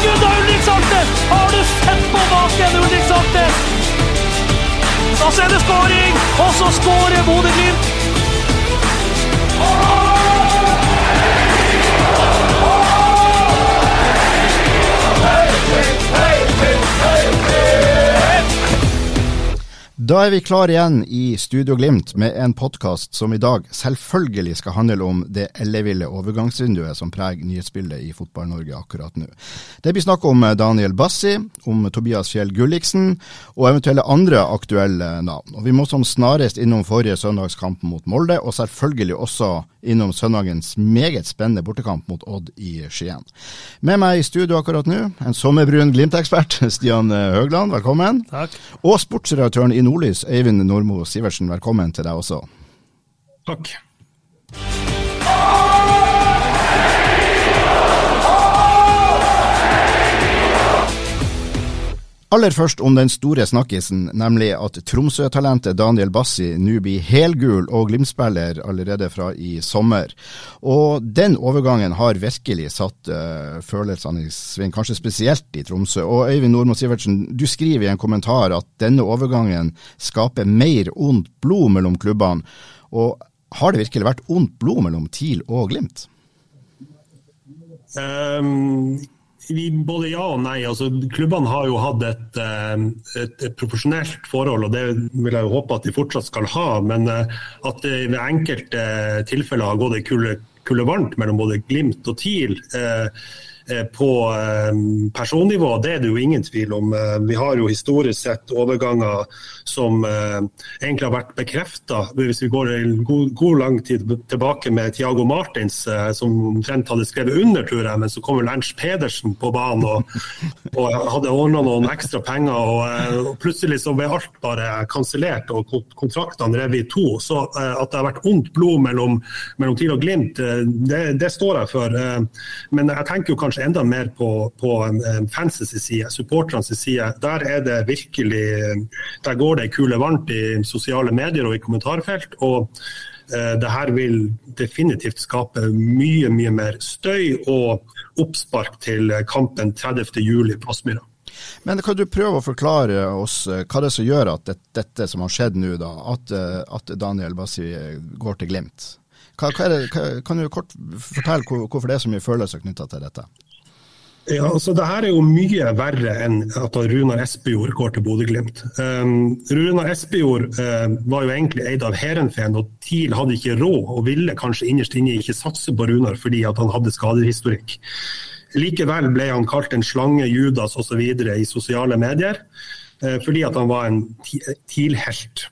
Skudd av Ulrik Saltnes! Har du sett på baken, Ulrik Saltnes? Så er det skåring, og så skårer Bodø-Glimt! Da er vi klar igjen i Studio Glimt med en podkast som i dag selvfølgelig skal handle om det elleville overgangsvinduet som preger nyhetsbildet i Fotball-Norge akkurat nå. Det blir snakk om Daniel Bassi, om Tobias Fjell Gulliksen og eventuelle andre aktuelle navn. Og Vi må som snarest innom forrige søndagskamp mot Molde, og selvfølgelig også innom søndagens meget spennende bortekamp mot Odd i Skien. Med meg i studio akkurat nå, en sommerbrun Glimt-ekspert, Stian Høgland, velkommen. Takk. Og sportsredaktøren i Nordlys, Eivind Nordmo Sivertsen, velkommen til deg også. Takk. Aller først om den store snakkisen, nemlig at Tromsø-talentet Daniel Bassi nå blir helgul og Glimt-spiller allerede fra i sommer. Og den overgangen har virkelig satt uh, følelsene i sving, kanskje spesielt i Tromsø. Og Øyvind Nordmo Sivertsen, du skriver i en kommentar at denne overgangen skaper mer ondt blod mellom klubbene. Og har det virkelig vært ondt blod mellom TIL og Glimt? Um, både ja og nei. Altså, klubbene har jo hatt et, eh, et, et, profesjonelt forhold, og det vil jeg jo håpe at de fortsatt skal ha. Men uh, at det ved enkelte tilfeller har gått ei kule, kule varmt mellom både Glimt og TIL. Uh, på personnivå, det er det jo ingen tvil om. Vi har jo historisk sett overganger som egentlig har vært bekrefta. Hvis vi går en god, god, lang tid tilbake med Tiago Martins, som omtrent hadde skrevet under, tror men så kom vel Ernst Pedersen på banen og, og hadde ordna noen ekstra penger. Og, og, plutselig så ble alt bare kansellert og kontraktene revet i to. Så at det har vært ondt blod mellom, mellom TIL og Glimt, det, det står jeg for. Men jeg tenker jo kanskje enda mer på, på fansens side, supporternes side. Der er det virkelig Der går det ei kule varmt i sosiale medier og i kommentarfelt. og eh, det her vil definitivt skape mye mye mer støy og oppspark til kampen 30.07 på Aspmyra. Men kan du prøve å forklare oss hva det er som gjør at det, dette som har skjedd nå, da, at, at Daniel Bassi går til Glimt? Hva, hva det, kan du kort fortelle hvorfor det er så mye følelser knytta til dette? Ja, altså det her er jo mye verre enn at Runar Espejord går til Bodø-Glimt. Um, Runar Espejord uh, var jo egentlig eid av Heerenveen, og TIL hadde ikke råd og ville kanskje innerst inne ikke satse på Runar fordi han hadde skadehistorikk. Likevel ble han kalt en slange, Judas osv. i sosiale medier, uh, fordi han var en TIL-helt.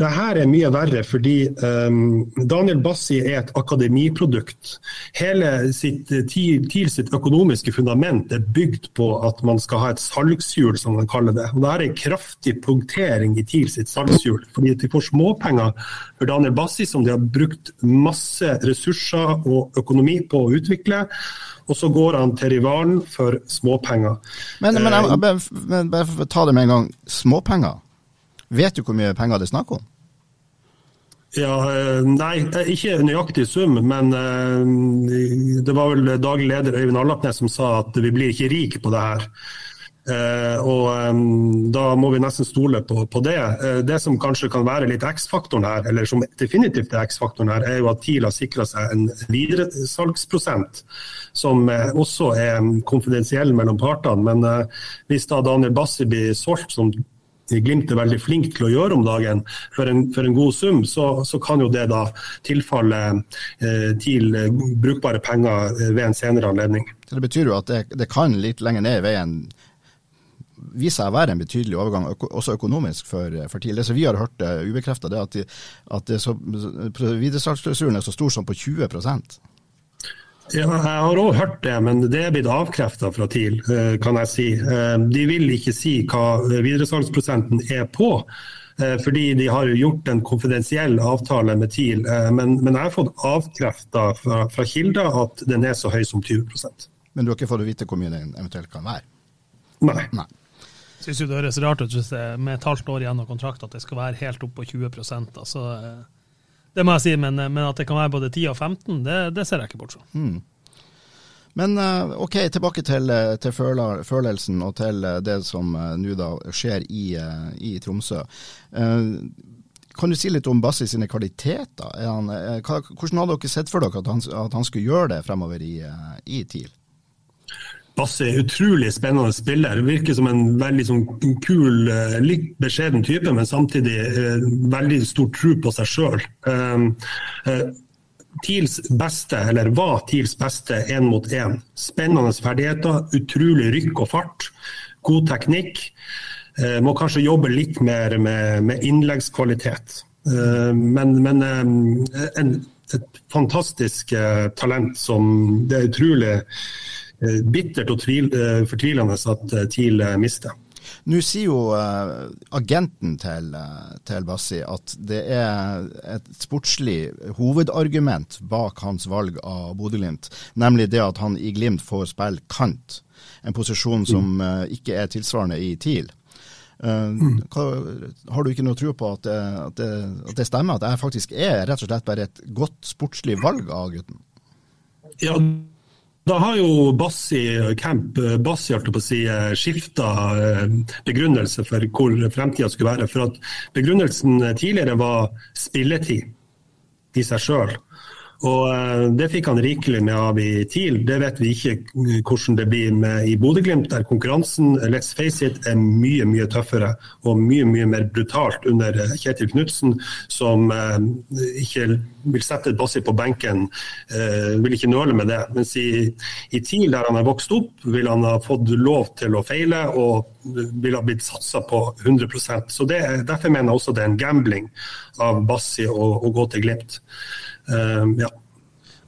Det her er mye verre fordi um, Daniel Bassi er et akademiprodukt. Hele sitt, TIL sitt økonomiske fundament er bygd på at man skal ha et salgshjul, som man kaller det. Og det er en kraftig punktering i TIL sitt salgshjul. fordi de får småpenger for Daniel Bassi, som de har brukt masse ressurser og økonomi på å utvikle. Og så går han til rivalen for småpenger. Men, men, men, men bare for å ta det med en gang. Småpenger? Vet du hvor mye penger det er snakk om? Ja, Nei, ikke nøyaktig sum, men det var vel daglig leder Øyvind Allapnes som sa at vi blir ikke rike på det her. Og Da må vi nesten stole på, på det. Det som kanskje kan være litt X-faktoren her, eller som definitivt er X-faktoren her, er jo at TIL har sikra seg en videresalgsprosent som også er konfidensiell mellom partene. Men hvis da Daniel Bassi blir solgt som Glimt er veldig flink til å gjøre om dagen for en, for en god sum, så, så, kan jo det da tilfalle eh, til brukbare penger ved en senere anledning. Så Det betyr jo at det, det kan litt lenger ned i veien vise seg å være en betydelig overgang, også økonomisk for, for tidlig. Så vi har hørt uh, ubekrefta, er at, de, at videresalgsklausulen er så stor som på 20 Ja, jeg har òg hørt det, men det er blitt avkrefta fra TIL, eh, kan jeg si. Eh, de vil ikke si hva videresalgsprosenten er på. Eh, fordi de har gjort en konfidensiell avtale med TIL. Men, men jeg har fått avkrefta fra, fra kilder at den er så høy som 20% Men du har ikke fått vite hvor mye den eventuelt kan være? Nei. Nei. Syns det høres rart ut med et halvt år igjen av kontrakt at det skal være helt opp på 20 altså, det må jeg si, men, men, at det kan være både 10 og 15, det, det ser jeg ikke bort fra. Mm. Men eh, ok, tilbake til, eh, til følelsen og til eh, det som nå da skjer i, i Tromsø. Kan du si litt om Bassi sine kvaliteter? Han, hvordan hadde dere sett for dere at han, at han skulle gjøre det fremover i, i TIL? Basse er utrolig spennende spiller. Virker som en veldig sånn, kul, eh, litt beskjeden type, men samtidig eh, veldig stor tro på seg sjøl. Um, uh, TILs beste, eller var TILs beste én mot én. Spennende ferdigheter, utrolig rykk og fart. God teknikk. Eh, må kanskje jobbe litt mer med, med innleggskvalitet. Uh, men, men um, en, et fantastisk talent som det er utrolig Eh, bittert og tvil, eh, fortvilende at eh, TIL mister. Nå sier jo agenten til, til, Bassi at det er et sportslig hovedargument bak hans valg av Bodø-Glimt, nemlig det at han i Glimt får spille kant, en posisjon som uh, ikke er tilsvarende i TIL. Mm. Hva, har du ikke noe tro på at det, at, det, at det, stemmer, at det faktisk er rett og slett bare et godt sportslig valg av gutten? Ja, da har jo Bassi Camp Bassi holdt på å si, skifta eh, begrunnelse for hvor fremtida skulle være. For at Begrunnelsen tidligere var spilletid i seg sjøl. Og eh, Det fikk han rikelig med av i TIL. Det vet vi ikke hvordan det blir med i Bodø-Glimt, der konkurransen let's face it, er mye mye tøffere og mye mye mer brutalt under eh, Kjetil Knutsen, som eh, ikke vil sette Bassi på benken, vil ikke nøle med det. Mens i, i TIL, der han har vokst opp, vil han ha fått lov til å feile og vil ha blitt satsa på 100% Så det, Derfor mener jeg også det er en gambling av Bassi å, gå til Glimt. Uh, ja.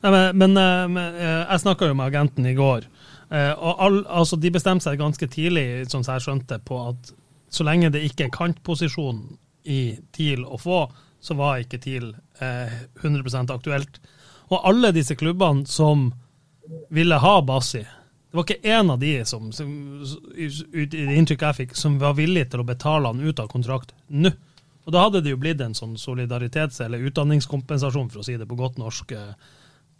Nei, men, men, men, eh, jeg snakka jo med agenten i går. Uh, og all, altså, De bestemte seg ganske tidlig, sånn som jeg skjønte, på at så lenge det ikke er kantposisjon i TIL å få, så var ikke TIL uh, 100% aktuelt. Og alle disse klubbene som ville ha Bassi, det var ikke én av de som, som i det inntrykket jeg fikk, som var villig til å betale han ut av kontrakt nå. Og da hadde det jo blitt en sånn solidaritets- eller utdanningskompensasjon, for å si det på godt norsk. Eh,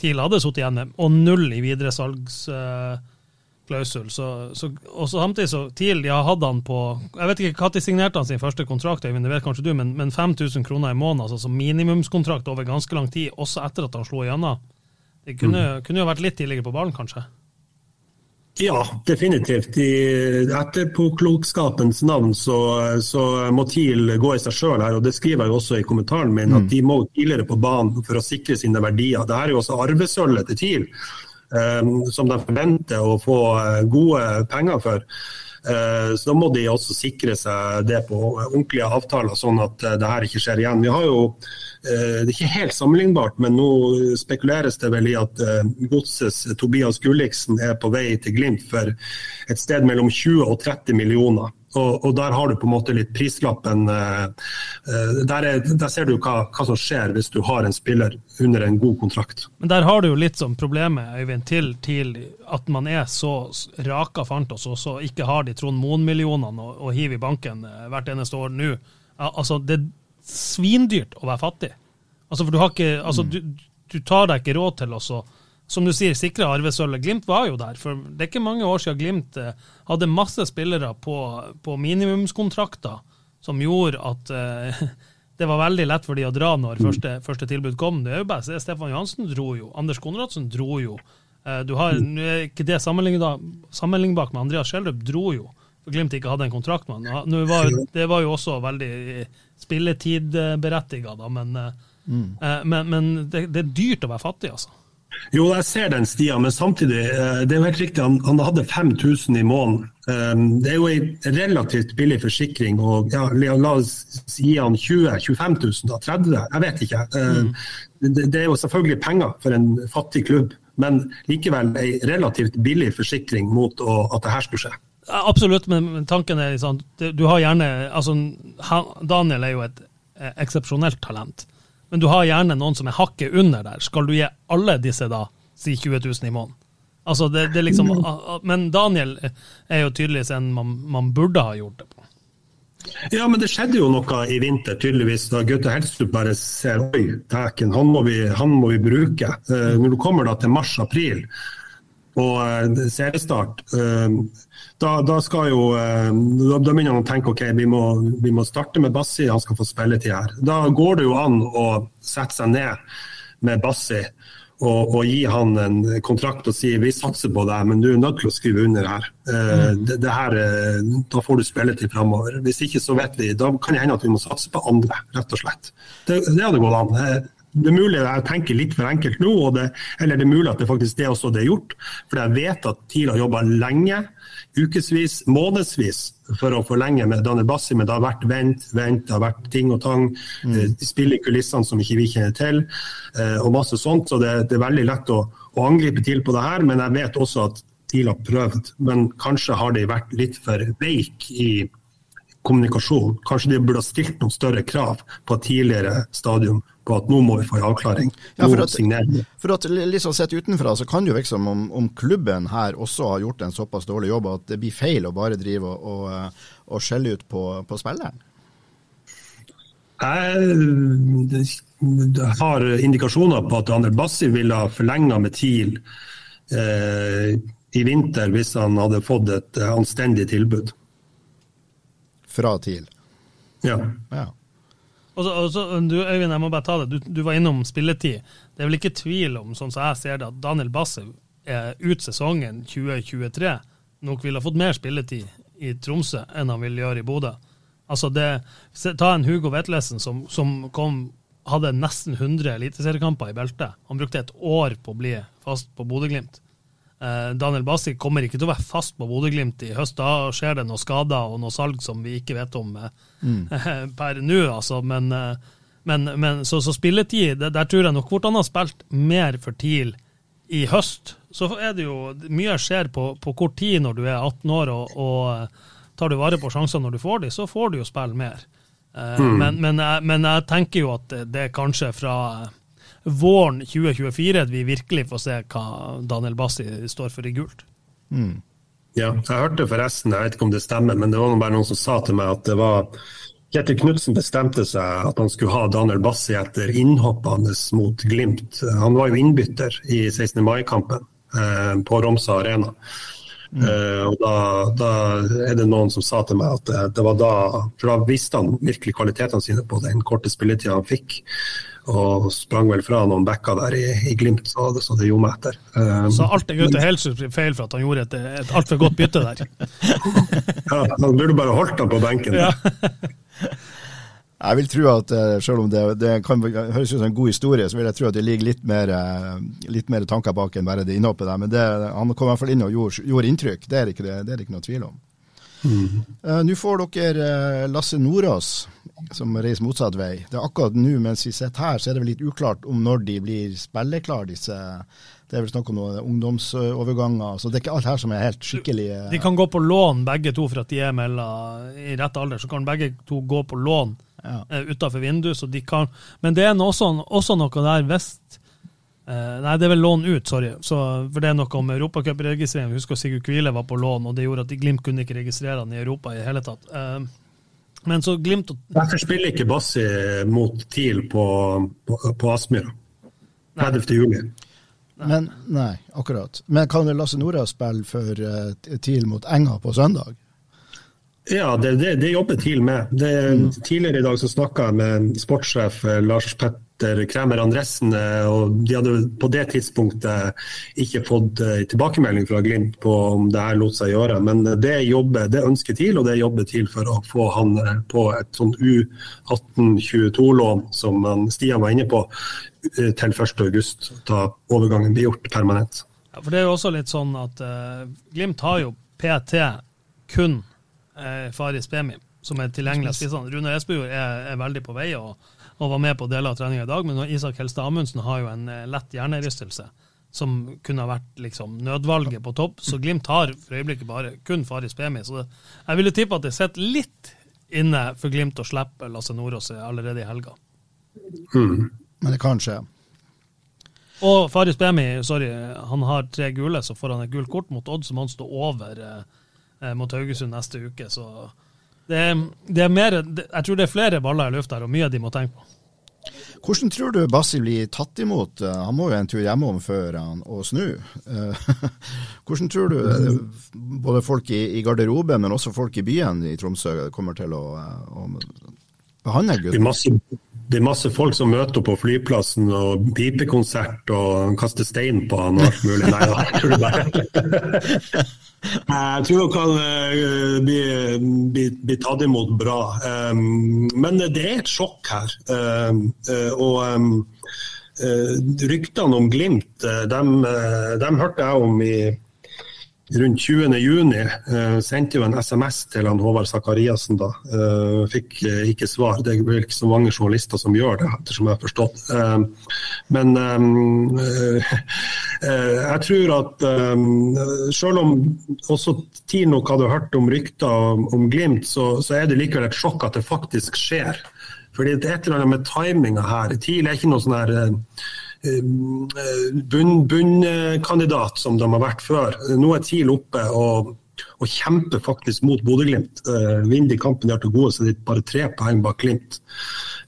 TIL hadde sittet igjen med, og null i videresalgsklausul. Så, så, og så samtidig så TIL de har hatt han på Jeg vet ikke når signerte han sin første kontrakt, Øyvind, det vet kanskje du, men, men 5000 kroner i måneden, altså som minimumskontrakt over ganske lang tid, også etter at han slo igjennom. Det kunne, mm. kunne jo vært litt tidligere på ballen, kanskje? Ja, definitivt. I etterpåklokskapens navn så, så må TIL gå i seg sjøl her. og Det skriver jeg jo også i kommentaren min, at mm. de må tidligere på banen for å sikre sine verdier. Dette er jo også arvesølvet til TIL, um, som de forventer å få eh, gode penger for. Uh, så Da må de også sikre seg det på ordentlige avtaler, sånn at uh, det her ikke skjer igjen. Vi har jo Eh, det er ikke helt sammenlignbart, men nå spekuleres det vel i at eh, Godsets Tobias Gulliksen er på vei til Glimt for et sted mellom 20 og 30 millioner. Og, og der har du på en måte litt prislappen. Eh, der, er, der ser du hva, hva, som skjer hvis du har en spiller under en god kontrakt. Men der har du jo litt sånn problemet Øyvind, til, til at man er så raka fant oss, og så ikke har de Trond Moen-millionene å, å hive i banken hvert eneste år nå. Altså, det er svindyrt å være fattig. Altså, for du, har ikke, altså, du, du tar deg ikke råd til å som du sier, sikre arvesølvet. Glimt var jo der. for Det er ikke mange år siden Glimt eh, hadde masse spillere på, på minimumskontrakter som gjorde at uh, det var veldig lett for de å dra når første, første tilbud kom. Det er jo bare, Stefan Johansen dro jo. Anders Konradsen dro jo. Uh, du har, er ikke det sammenlignbart med Andreas Schjelderup, dro jo. For Glimt ikke hadde en kontrakt med han. Var, det var jo også veldig spilletidberettiga, da, men, eh, mm. Men, men det, det, er dyrt å være fattig, altså. Jo, jeg ser den Stian, men samtidig, eh, det er jo helt riktig, han, han hadde 5000 i måneden. Det er jo en relativt billig forsikring, og ja, la oss gi han 20 000-25 000, da, 30 jeg vet ikke. Mm. Det, det, er jo selvfølgelig penger for en fattig klubb men likevel ei relativt billig forsikring mot å, at det her skulle skje. Absolutt, men tanken er liksom Du har gjerne altså, Daniel er jo et eh, eksepsjonelt talent, men du har gjerne noen som er hakket under der. Skal du gi alle disse da si 20 000 i måneden? Altså, det, det liksom, men Daniel er jo tydeligvis en man, man burde ha gjort det på. Ja, men det skjedde jo noe i vinter, tydeligvis, da Gaute Helstrup bare ser oi, dæken, han, han, må vi bruke. Uh, når du kommer da til mars-april og uh, seriestart, uh, da, da, skal jo da, da begynner han å tenke ok, vi må, vi må starte med Bassi, han skal få spilletid her. Da går det jo an å sette seg ned med Bassi og, og, gi han en kontrakt og si vi satser på deg, men du er nødt til å skrive under her. Uh, det, det her da får du spilletid framover. Hvis ikke så vet vi, da kan det hende at vi må satse på andre, rett og slett. Det, det hadde gått an. Eh, det er mulig jeg tenker litt for enkelt nå, det, eller det er mulig at det faktisk det også det er gjort. For jeg vet at TIL har jobba lenge ukevis, månedsvis for å forlenge med Daniel Bassi, men det har vært vent, vent, det har vært ting og tang. Mm. spiller spill i kulissene som ikke vi kjenner til, eh, og masse sånt. Så det, det er veldig lett å, å, angripe til på det her, men jeg vet også at TIL har prøvd. Men kanskje har de vært litt for veik i kommunikasjon. Kanskje de burde ha stilt noen større krav på et tidligere stadium på at nå må vi få en avklaring. Ja, for, at, for at liksom Sett utenfra så kan det jo virke som om, om, klubben her også har gjort en såpass dårlig jobb at det blir feil å bare drive og, og, og skjelle ut på, på spilleren? Jeg har indikasjoner på at Ander Bassi ville ha forlenga med TIL eh, i vinter hvis han hadde fått et anstendig tilbud. Fra TIL? Ja. ja. Og så, og så, du, Øyvind, jeg må bare ta det. Du, du, var innom spilletid. Det er vel ikke tvil om, sånn som jeg ser det, at Daniel Basse er ut sesongen 2023 nok ville ha fått mer spilletid i Tromsø enn han vil gjøre i Bodø. Altså det, Ta en Hugo Vetlesen som, som kom, hadde nesten 100 eliteseriekamper i beltet. Han brukte et år på å bli fast på Bodø-Glimt. Eh, Daniel Bassi kommer ikke til å være fast på Bodø-Glimt i høst. Da skjer det noen skader og noe salg som vi ikke vet om eh, mm. per nå, altså. Men, eh, men, men så, så, spilletid, der tror jeg nok hvordan han har spilt mer for TIL i høst. Så er det jo Mye skjer på, på kort tid når du er 18 år, og, og tar du vare på sjansene når du får dem, så får du jo spille mer. Mm. Men, men, jeg, men, jeg, tenker jo at det, det er kanskje fra våren 2024 at vi virkelig får se hva Daniel Bassi står for i gult. Mm. Ja, jeg hørte forresten, jeg vet ikke om det stemmer, men det var bare noen som sa til meg at det var Kjetil Knutsen bestemte seg at han skulle ha Daniel Bassi etter innhoppet hans mot Glimt. Han var jo innbytter i 16. mai-kampen eh, på Romsa Arena. Mm. Uh, og da, da, er det noen som sa til meg at det, det var da For da visste han virkelig kvalitetene sine på den korte spilletida han fikk og sprang vel fra noen backer der i, i Glimt, så det, så det gjorde meg etter. Um, så alt er Gaute Helseth feil for at han gjorde et, et altfor godt bytte der? ja, han burde bare holdt han på benken. Ja. Jeg vil tro at eh, selv om det, det kan høres ut som en god historie, så vil jeg tro at det ligger litt mer, eh, litt mer tanker bak enn bare det innhoppet der. Men det, han kom i hvert fall inn og gjorde, gjorde inntrykk, det er, ikke, det, det er ikke noe tvil om. Mm. Uh, nå får dere uh, Lasse Nordås, som reiser motsatt vei. Det er akkurat nå mens vi sitter her, så er det vel litt uklart om når de blir spilleklare, disse det er vel snakk om noen ungdomsoverganger. så Det er ikke alt her som er helt skikkelig uh, De kan gå på lån begge to for at de er mellom, i rett alder. Så kan begge to gå på lån ja. utafor vinduet. Så de kan, men det er også, også noe der hvis Uh, nei, det er vel lån ut, sorry. Så, for det er noe om europacupregistrering. Husker Sigurd Kvile var på lån, og det gjorde at de Glimt kunne ikke registrere han i Europa i det hele tatt. Uh, men så Glimt Derfor spiller ikke Bassi mot TIL på, på, på Aspmyra 30. Men, nei, akkurat. Men kan Lasse Nora spille for uh, TIL mot Enga på søndag? Ja, det, det, det jobber TIL med. Det, mm. Tidligere i dag så snakka jeg med sportssjef Lars Petter etter Kremer Andressen. Eh, og De hadde på det tidspunktet ikke fått eh, tilbakemelding fra Glimt på om det her lot seg gjøre. Men det jobber, det ønsker TIL, og det jobber TIL for å få han eh, på et sånn U18-22-lån som Stian var inne på, til 1.8, da overgangen blir gjort permanent. Ja, for Det er jo også litt sånn at uh, Glimt har jo PT kun uh, Faris Bemi som er tilgjengelig av spissene. Rune Espejord er, er, veldig på vei. og og var med på deler av treninga i dag, men Isak Helstad Amundsen har jo en eh, lett hjernerystelse. som kunne ha vært liksom nødvalget på topp. Så Glimt har for øyeblikket bare kun Faris Pemi. Så det, jeg ville tippe at det sitter litt inne for Glimt å slippe Lasse Nordås allerede i helga. Mm. Men det kan skje. Og Faris Bemi, sorry, han har tre gule, så får han et gult kort mot Odd, som han står over eh, mot Haugesund neste uke. Så det, det er mer, det, jeg tror det er flere baller i lufta her, og mye de må tenke på. Hvordan tror du Bassi blir tatt imot? Han må jo en tur hjemom før han å snu. Hvordan tror du eh, både folk i, i garderoben, men også folk i byen i Tromsø kommer til å, å behandle gutten? Det er masse folk som møter opp på flyplassen og pipekonsert og kaster stein på han og alt mulig. Nei da, jeg tror det bare Jeg tror han uh, bli, bli, bli, tatt imot bra. Um, men det er et sjokk her. Um, uh, og um, uh, ryktene om Glimt, dem, dem, hørte jeg om i rundt 20.6 uh, sendte jo en SMS til han Håvard Sakariassen da. Uh, fikk uh, ikke svar. Det er ikke så mange journalister som gjør det, ettersom jeg har forstått. Uh, men um, jeg tror at selv om også TIL nok hadde hørt om rykter om, om Glimt, så, så, er det likevel et sjokk at det faktisk skjer. Fordi det er et eller annet med timinga her. TIL er ikke noe sånn her bunnkandidat som de har vært før. Nå er TIL oppe og, og kjemper faktisk mot Bodø-Glimt. Uh, Vinner de kampen de har til gode, så er bare tre poeng bak Glimt.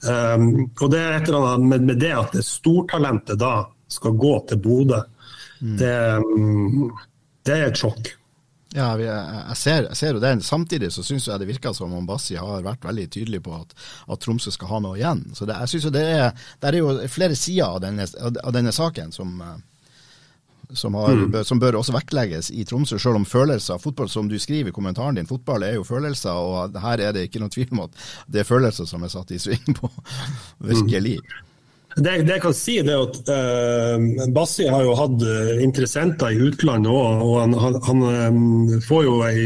Um, og det er et eller annet med, med det at det stortalentet da skal gå til Bodø, mm. det, um, det er et sjokk. Ja, jeg ser, jeg ser, jo det. Samtidig så syns jeg det virker som om Bassi har vært veldig tydelig på at, at Tromsø skal ha noe igjen. Så det, jeg synes jo det er, det er jo flere sider av denne, av denne saken som, som, har, mm. som, bør også vektlegges i Tromsø, selv om følelser fotball, som du skriver i kommentaren din, fotball er jo følelser, og her er det ikke noen tvil om at det er følelser som er satt i sving på, virkelig. Mm. Det, det, jeg kan si er at eh, Bassi har jo hatt eh, interessenter i utlandet òg. Og han, han, um, får jo ei,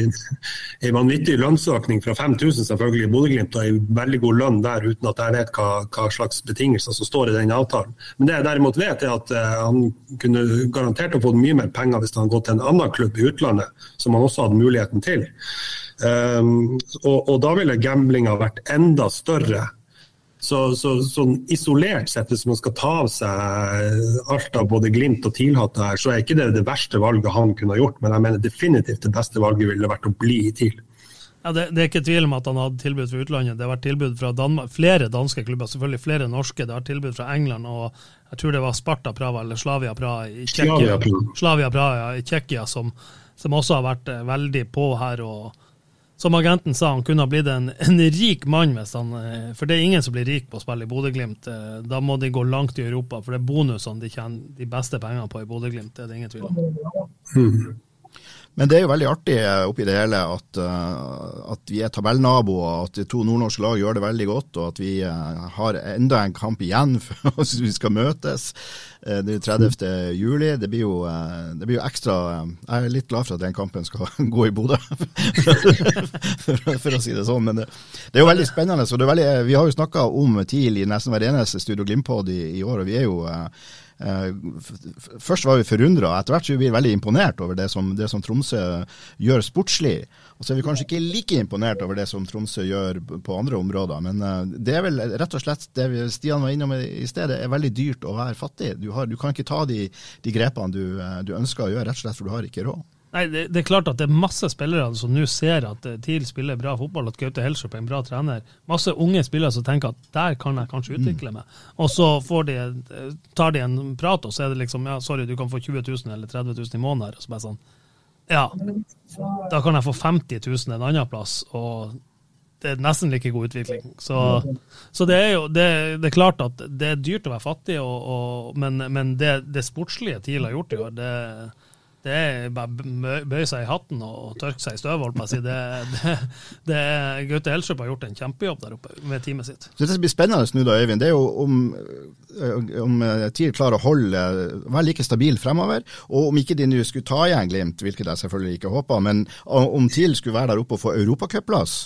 vanvittig lønnsøkning fra 5000 selvfølgelig i Bodø-Glimt og ei veldig god lønn der, uten at jeg vet hva, hva, slags betingelser som står i den avtalen. Men det jeg derimot vet, er at eh, han kunne garantert ha fått mye mer penger hvis han hadde gått til en annen klubb i utlandet, som han også hadde muligheten til. Um, og, og da ville gamblinga vært enda større så, så, sånn isolert sett, hvis man skal ta av seg alt av både Glimt og TIL-hatt her, så er ikke det det verste valget han kunne ha gjort. Men jeg mener definitivt det beste valget ville vært å bli i TIL. Ja, det, det, er ikke tvil om at han hadde tilbud fra utlandet. Det har vært tilbud fra Danmark, flere danske klubber, selvfølgelig flere norske. Det har vært tilbud fra England og jeg tror det var Sparta Praha eller Slavia Praha i Tsjekkia, Slavia Praha, i Tsjekkia som, som, også har vært eh, veldig på her. og som agenten sa, han kunne ha blitt en, en, rik mann hvis han eh, For det er ingen som blir rik på å spille i Bodø-Glimt. Eh, da må de gå langt i Europa, for det er bonusene de tjener de beste pengene på i Bodø-Glimt. Det er det ingen tvil om. Mm. Men det er jo veldig artig eh, oppi det hele at, uh, at vi er tabellnaboer, at to nordnorske lag gjør det veldig godt, og at vi uh, har enda en kamp igjen før vi skal møtes. Uh, det er 30. juli. Det blir, jo, det blir jo ekstra Jeg er litt glad for at den kampen skal gå i Bodø, for, for, å si det sånn. Men det, det er jo veldig spennende. så veldig, Vi har jo snakka om TIL i nesten hver eneste Studio Glimt-pod i, i, år, og vi er jo Eh, først var vi forundra, etter hvert så blir vi veldig imponert over det som, det som, Tromsø gjør sportslig. Og så er vi kanskje ikke like imponert over det som Tromsø gjør på andre områder. Men eh, det er vel rett og slett det Stian var innom i sted, det er veldig dyrt å være fattig. Du, har, du kan ikke ta de, de grepene du, eh, du ønsker å gjøre, rett og slett for du har ikke råd. Nei, det, det, er klart at det er masse spillere som nå ser at eh, TIL spiller bra fotball, at Gaute Helstrup er en bra trener. Masse unge spillere som tenker at der kan jeg kanskje utvikle meg. Og så de, eh, tar de en prat, og så er det liksom ja, sorry, du kan få 20 000 eller 30 000 i måneden. Og så bare sånn, ja, da kan jeg få 50 000 en annen plass. og det er nesten like god utvikling. Så, så det er jo det, det, er klart at det er dyrt å være fattig, og, og, men, men det, det sportslige TIL har gjort i år, det det er bare bøye seg i hatten og tørke seg i støvet, å. Det, det, det, Gaute Helstrup har gjort en kjempejobb der oppe med teamet sitt. Så Det som blir spennende nå, da, Øyvind, det er jo om, om TIL klarer å holde, være like stabil fremover. Og om ikke de nå skulle ta igjen Glimt, hvilket jeg selvfølgelig ikke håper, men om TIL skulle være der oppe og få europacupplass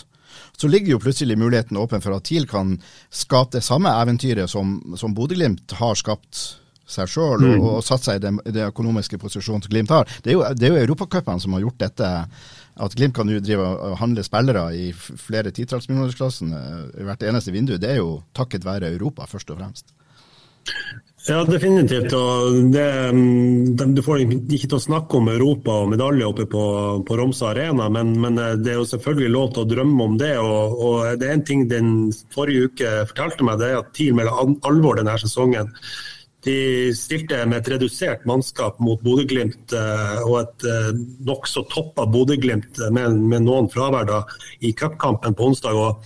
så ligger jo plutselig muligheten åpen for at TIL kan skape det samme eventyret som, som Bodø-Glimt har skapt seg sjøl og, og, satt seg i den, den økonomiske posisjonen som Glimt har. Det er jo, det er jo europacupene som har gjort dette. At Glimt kan drive og handle spillere i flere titalls millionersklassen i hvert eneste vindu, det er jo takket være Europa, først og fremst. Ja, definitivt. det, mm, Du får ikke til å snakke om Europa og medalje oppe på, på Romsa Arena, men, men, eh, det er jo selvfølgelig lov til å drømme om det. og, og Det er en ting den forrige uke fortalte meg, det er at TIL melder alvor denne sesongen. De stilte med et redusert mannskap mot Bodø-Glimt eh, og et eh, nokså toppa Bodø-Glimt med, med, noen fravær da, i cupkampen på onsdag. og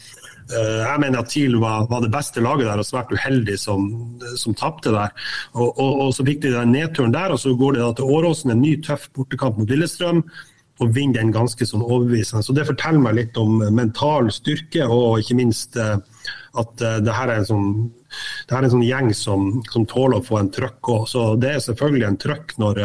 Eh, jeg mener at TIL var, var, det beste laget der og svært uheldig som, som tapte der. Og, og, og, Så fikk de den nedturen der, og så går de da til Åråsen, en ny tøff bortekamp mot Lillestrøm. Og vinner den ganske sånn overbevisende. Så Det forteller meg litt om mental styrke, og ikke minst eh, at eh, det her er en sånn, er en sånn gjeng som, som, tåler å få en trøkk òg. Så det er selvfølgelig en trøkk når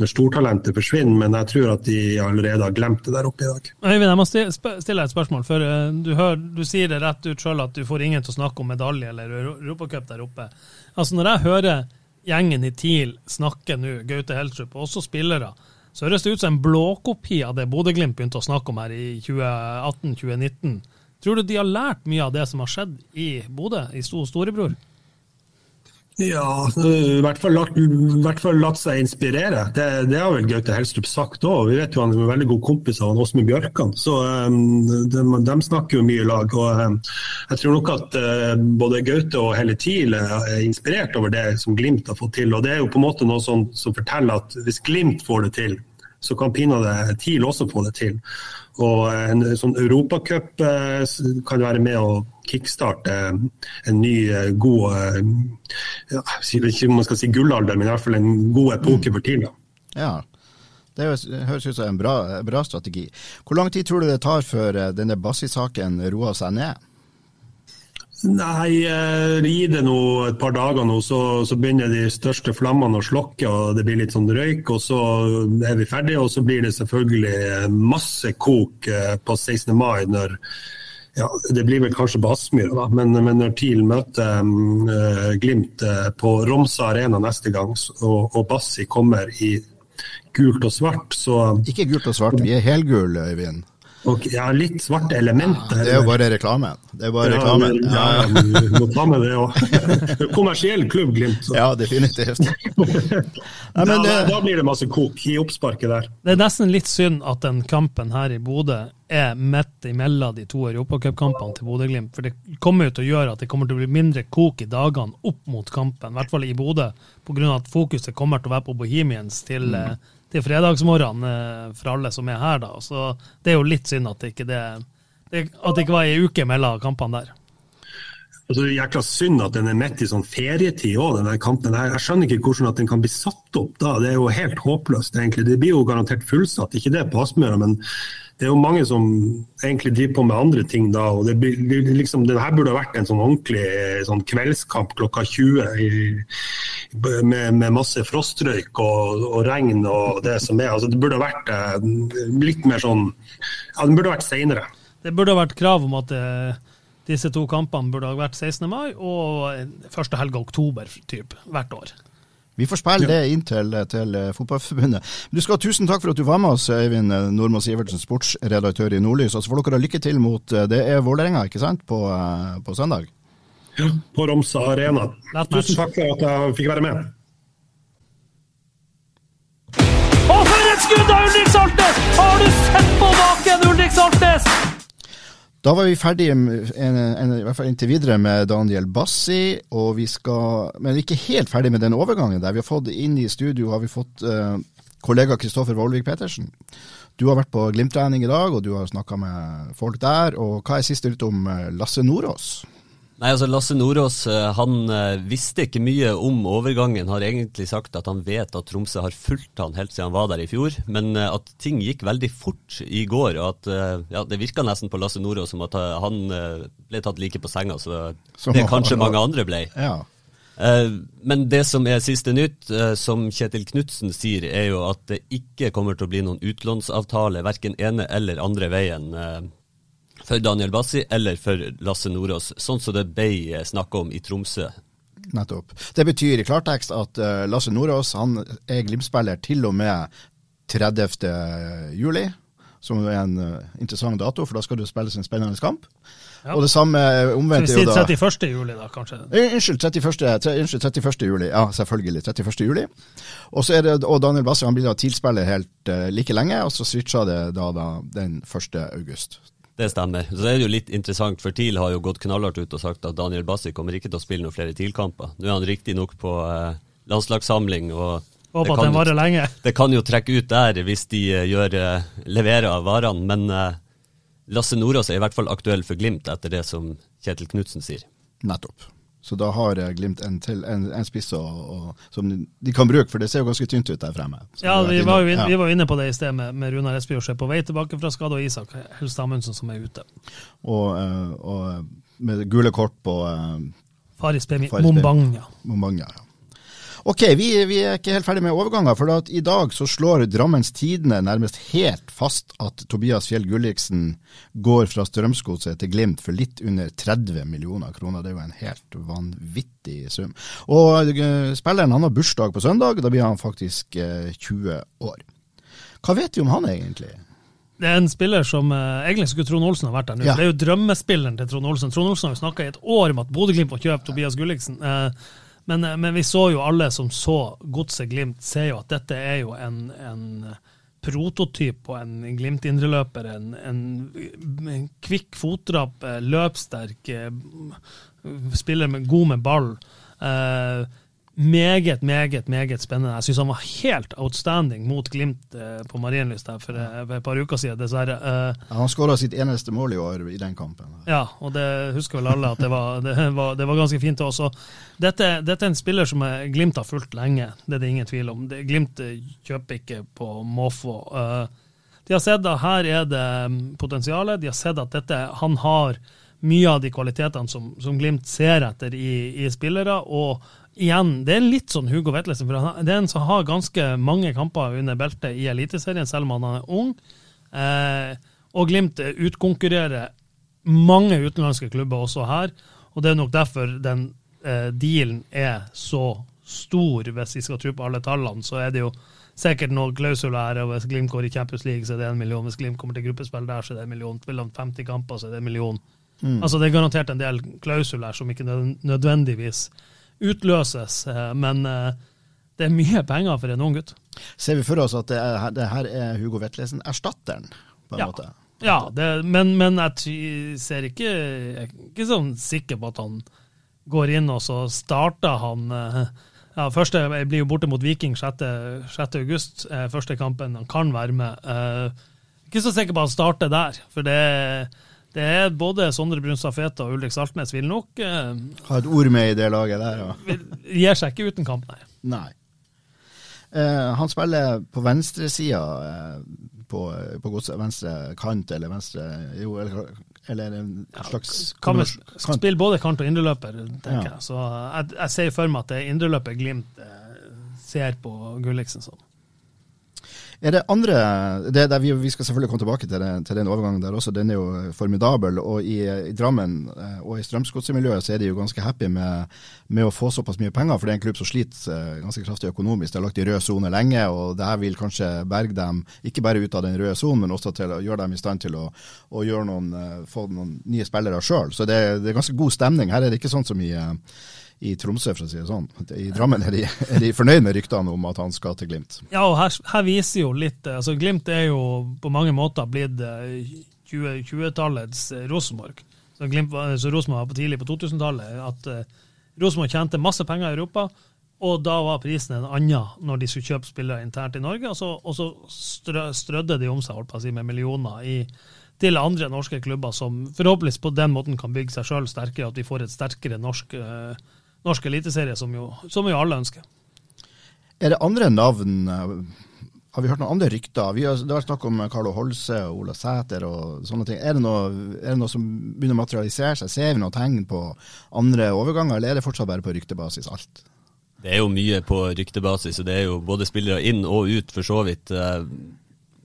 når stortalentet forsvinner, men jeg tror at de allerede har glemt det der oppe i dag. Øyvind, jeg må stille deg et spørsmål. for eh, Du, hører, du sier det rett ut sjøl at du får ingen til å snakke om medalje eller Europacup der oppe. Altså Når jeg hører gjengen i TIL snakke nå, Gaute Helstrup, og også spillere, så høres det ut som en blåkopi av det Bodø-Glimt begynte å snakke om her i 2018-2019. Tror du de har lært mye av det som har skjedd i Bodø, i storebror? Ja, i hvert fall latt, hvert fall latt seg inspirere. Det, det har vel Gaute Helstrup sagt òg. Vi vet jo han er en veldig god kompis av Åsmund Bjørkan. Så um, de, de, snakker jo mye i lag. og um, Jeg tror nok at uh, både Gaute og hele TIL er inspirert over det som Glimt har fått til. og Det er jo på en måte noe som, som forteller at hvis Glimt får det til, så kan pinadø TIL også få det til. Og En sånn europacup uh, kan være med å kickstarte en ny, eh, god eh, ja, Ikke om man skal si gullalder, men i hvert fall en god epoke for TIL. Ja. Det høres ut som en bra, bra, strategi. Hvor lang tid tror du det tar før eh, denne Bassi-saken roer seg ned? Nei, gi det nå et par dager nå, så, så, begynner de største flammene å slokke og det blir litt sånn røyk. og Så er vi ferdige, og så blir det selvfølgelig masse kok på 16. mai når ja, Det blir vel kanskje på Aspmyra, men, men, når TIL møter um, Glimt på Romsa Arena neste gang, og, og Bassi kommer i gult og svart, så Ikke gult og svart, vi er helgule, Øyvind. Og, ja, litt svarte elementer. Ja, det er jo bare reklamen. Det er bare ja, reklamen. Ja, ja, ja. må ta med det òg. Kommersiell klubb, Glimt. Så. Ja, definitivt. Nei, det, da, da, blir det masse kok i oppsparket der. Det er nesten litt synd at den kampen her i Bodø er midt imellom de to europacupkampene til Bodø-Glimt. For det kommer jo til å gjøre at det kommer til å bli mindre kok i dagene opp mot kampen, i hvert fall i Bodø, pga. at fokuset kommer til å være på Bohemians til mm eh, til fredagsmorgen eh, for alle som er her, da. Så det er jo litt synd at det ikke, det, at det ikke var ei uke mellom kampene der. Altså, det jækla synd at den er midt i sånn ferietid òg, denne kampen. Jeg, Jeg skjønner ikke hvordan at den kan bli satt opp da. Det er jo helt håpløst, egentlig. Det blir jo garantert fullsatt, ikke det på Aspmøra, men det er jo mange som egentlig driver på med andre ting da. og det, blir, liksom, det her burde vært en sånn ordentlig sånn kveldskamp klokka 20 i, med, med, masse frostrøyk og, og, regn og det som er. Altså, det burde vært eh, litt mer sånn Ja, den burde vært seinere. Det burde vært krav om at eh, disse to kampene burde ha vært 16. mai og første helga oktober typ, hvert år. Vi får spille det inn til, til eh, Fotballforbundet. Du skal ha Tusen takk for at du var med oss, Øyvind Nordmann Sivertsen, sportsredaktør i Nordlys. Og så får dere lykke til mot eh, Det er Vålerenga, ikke sant, på, på søndag? Ja, på Romsa Arena. Tusen takk for at jeg fikk være med. Og for et skudd av Ulrik Saltnes! Har du sett på baken, Ulrik Saltnes? Da var vi ferdige, en, en, i hvert fall inntil videre, med Daniel Bassi. og vi skal, Men ikke helt ferdig med den overgangen. der. Vi har fått inn i studio har vi fått uh, kollega Kristoffer Vollvik Petersen. Du har vært på Glimt-trening i dag, og du har snakka med folk der. og Hva er siste nytt om eh, Lasse Nordås? Nei, altså Lasse Nordås eh, han eh, visste ikke mye om overgangen. Har egentlig sagt at han vet at Tromsø har fulgt han helt siden han var der i fjor. Men eh, at ting gikk veldig fort i går. og at ja, Det virka nesten på Lasse Nordås som at han ble tatt like på senga så det kanskje mange andre ble. Ja. Men det som er siste nytt, som Kjetil Knutsen sier, er jo at det ikke kommer til å bli noen utlånsavtale, verken ene eller andre veien for Daniel Bassi eller for Lasse Nordås, sånn som det ble snakka om i Tromsø Nettopp. Det betyr i klartekst at uh, Lasse Nordås han er Glimt-spiller til og med 30. juli, som er en uh, interessant dato, for da skal det spilles en spennende kamp. Ja. Og det samme omvendt Så vi sier 31. juli, da, kanskje? Eh, Unnskyld, 31. unnskyld, 31. juli. Ja, selvfølgelig. 31. juli. Og så er det, og Daniel Basse han blir da tilspiller helt uh, like lenge, og så switcher det da, da den 1. august. Det stemmer. Så det er jo litt interessant, for TIL har jo gått knallhardt ut og sagt at Daniel Bassi kommer ikke til å spille noen flere TIL-kamper. Nå er han riktignok på eh, landslagssamling, og Håper at den varer lenge. det kan jo trekke ut der hvis de eh, gjør, eh, leverer av varene, men eh, Lasse Nordås er i hvert fall aktuell for Glimt, etter det som Kjetil Knutsen sier. Nettopp. Så da har eh, Glimt en, til, en, en spiss som de kan bruke, for det ser jo ganske tynt ut der fremme. Ja, vi var jo vi var inne på det i sted med, med Runar Espejord på vei tilbake fra skade, og Isak Helst Amundsen som er ute. Og, eh, og med gule kort på uh, Faris Pemi. Mombanga. Mombanga. Ja. Ok, vi, vi er ikke helt ferdig med overganger, for at i dag så slår Drammens Tidende nærmest helt fast at Tobias Fjell Gulliksen går fra Strømsgodset til Glimt for litt under 30 millioner kroner. Det er jo en helt vanvittig sum. Og eh, spilleren han har bursdag på søndag, da blir han faktisk eh, 20 år. Hva vet vi om han egentlig? Det er en spiller som eh, egentlig skulle Trond Olsen ha vært der nå. Ja. Det er jo drømmespilleren til Trond Olsen. Trond Olsen har jo snakka i et år om at Bodø-Glimt må kjøpe Tobias Gulliksen. Eh, men, eh, men vi så jo alle som så Godset Glimt, ser jo at dette er jo en, en prototyp på en Glimt-indreløper. En, en, en kvikk fotdrapp, eh, løpssterk, eh, spiller med, god med ball. Eh, meget, meget meget spennende. Jeg syns han var helt outstanding mot Glimt eh, på Marienlyst her for, eh, for et par uker siden, dessverre. Eh, Ja, han skåra sitt eneste mål i år i den kampen. ja, og det husker vel alle at det var, det var, det var ganske fint også. Dette, dette er en spiller som Glimt har fulgt lenge, det er det ingen tvil om. Glimt kjøper ikke på måfå. De har sett at her er det mm, potensialet, de har sett at dette, han har mye av de kvalitetene som, som Glimt ser etter i, i spillere. og igjen, det er litt sånn Hugo Vetlesen, for han, det er en som har ganske mange kamper under beltet i Eliteserien, selv om han er ung. Eh, og Glimt utkonkurrerer mange utenlandske klubber også her, og det er nok derfor den eh, dealen er så stor, hvis vi skal tro på alle tallene. Så er det jo sikkert noen klausuler her, og hvis Glimt går i Champions League, så er det en million. Hvis Glimt kommer til gruppespill der, så er det en million. Spiller han 50 kamper, så er det en million. Mm. Altså Det er garantert en del klausuler som ikke nødvendigvis utløses, eh, men eh, det er mye penger for en ung gutt. Ser vi for oss at det, er, det her er Hugo Vetlesen erstatteren, på en Ja. måte? Ja, det, men, men jeg ser ikke Jeg er ikke sånn sikker på at han går inn, og så starter han eh, ja, første jeg blir jo borte mot Viking 6. 6. august, eh, første kampen. Han kan være med. Eh, ikke så sikker på at han starter der, for det, det er både Sondre Brunstad Feta og Ulrik Saltnes vil nok eh, Ha et ord med i det laget der, ja. vil, gir seg ikke uten kamp, nei. Nei. Eh, han spiller på venstresida eh, på, på godset. Venstre kant eller venstre Jo, eller, eller en slags Kan vi spille både kant og indreløper, tenker Ja. jeg. Så jeg, jeg ser for meg at det er indreløper Glimt eh, ser på Gulliksen som. Er det andre det, vi, vi skal selvfølgelig komme tilbake til, det, til den overgangen der også. Den er jo formidabel. Og i, i Drammen eh, og i Strømsgodset-miljøet så er de jo ganske happy med, med å få såpass mye penger. For det er en klubb som sliter eh, ganske kraftig økonomisk. De har lagt i rød sone lenge, og det her vil kanskje berge dem ikke bare ut av den røde sonen, men også til å gjøre dem i stand til å, å noen, eh, få noen nye spillere sjøl. Så det, det er ganske god stemning. Her er det ikke sånn som i i Tromsø, for å si det sånn. I Drammen er de, er de fornøyd med ryktene om at han skal til Glimt. Ja, og her, her viser jo litt eh, altså Glimt er jo på mange måter blitt eh, 20 20-tallets 20 Rosenborg. Så, Glimt så Rosenborg var på tidlig på 2000-tallet. At uh, Rosenborg tjente masse penger i Europa, og da var prisen en annen når de skulle kjøpe spillere internt i Norge. Og så, og så strø, strødde de om seg holdt på å si, med millioner i, til andre norske klubber, som forhåpentligvis på den måten kan bygge seg sjøl sterkere, at vi får et sterkere norsk, eh, norsk eliteserie, som jo, som jo alle ønsker. Er det andre navn eh, Har vi hørt noen andre rykter? Vi har, det har vært snakk om Carlo Holse og Ola Sæter og sånne ting. Er det, noe, er det noe som begynner å materialisere seg? Ser vi noen tegn på andre overganger, eller er det fortsatt bare på ryktebasis alt? Det er jo mye på ryktebasis, og det er jo både spillere inn og ut, for så vidt. Eh,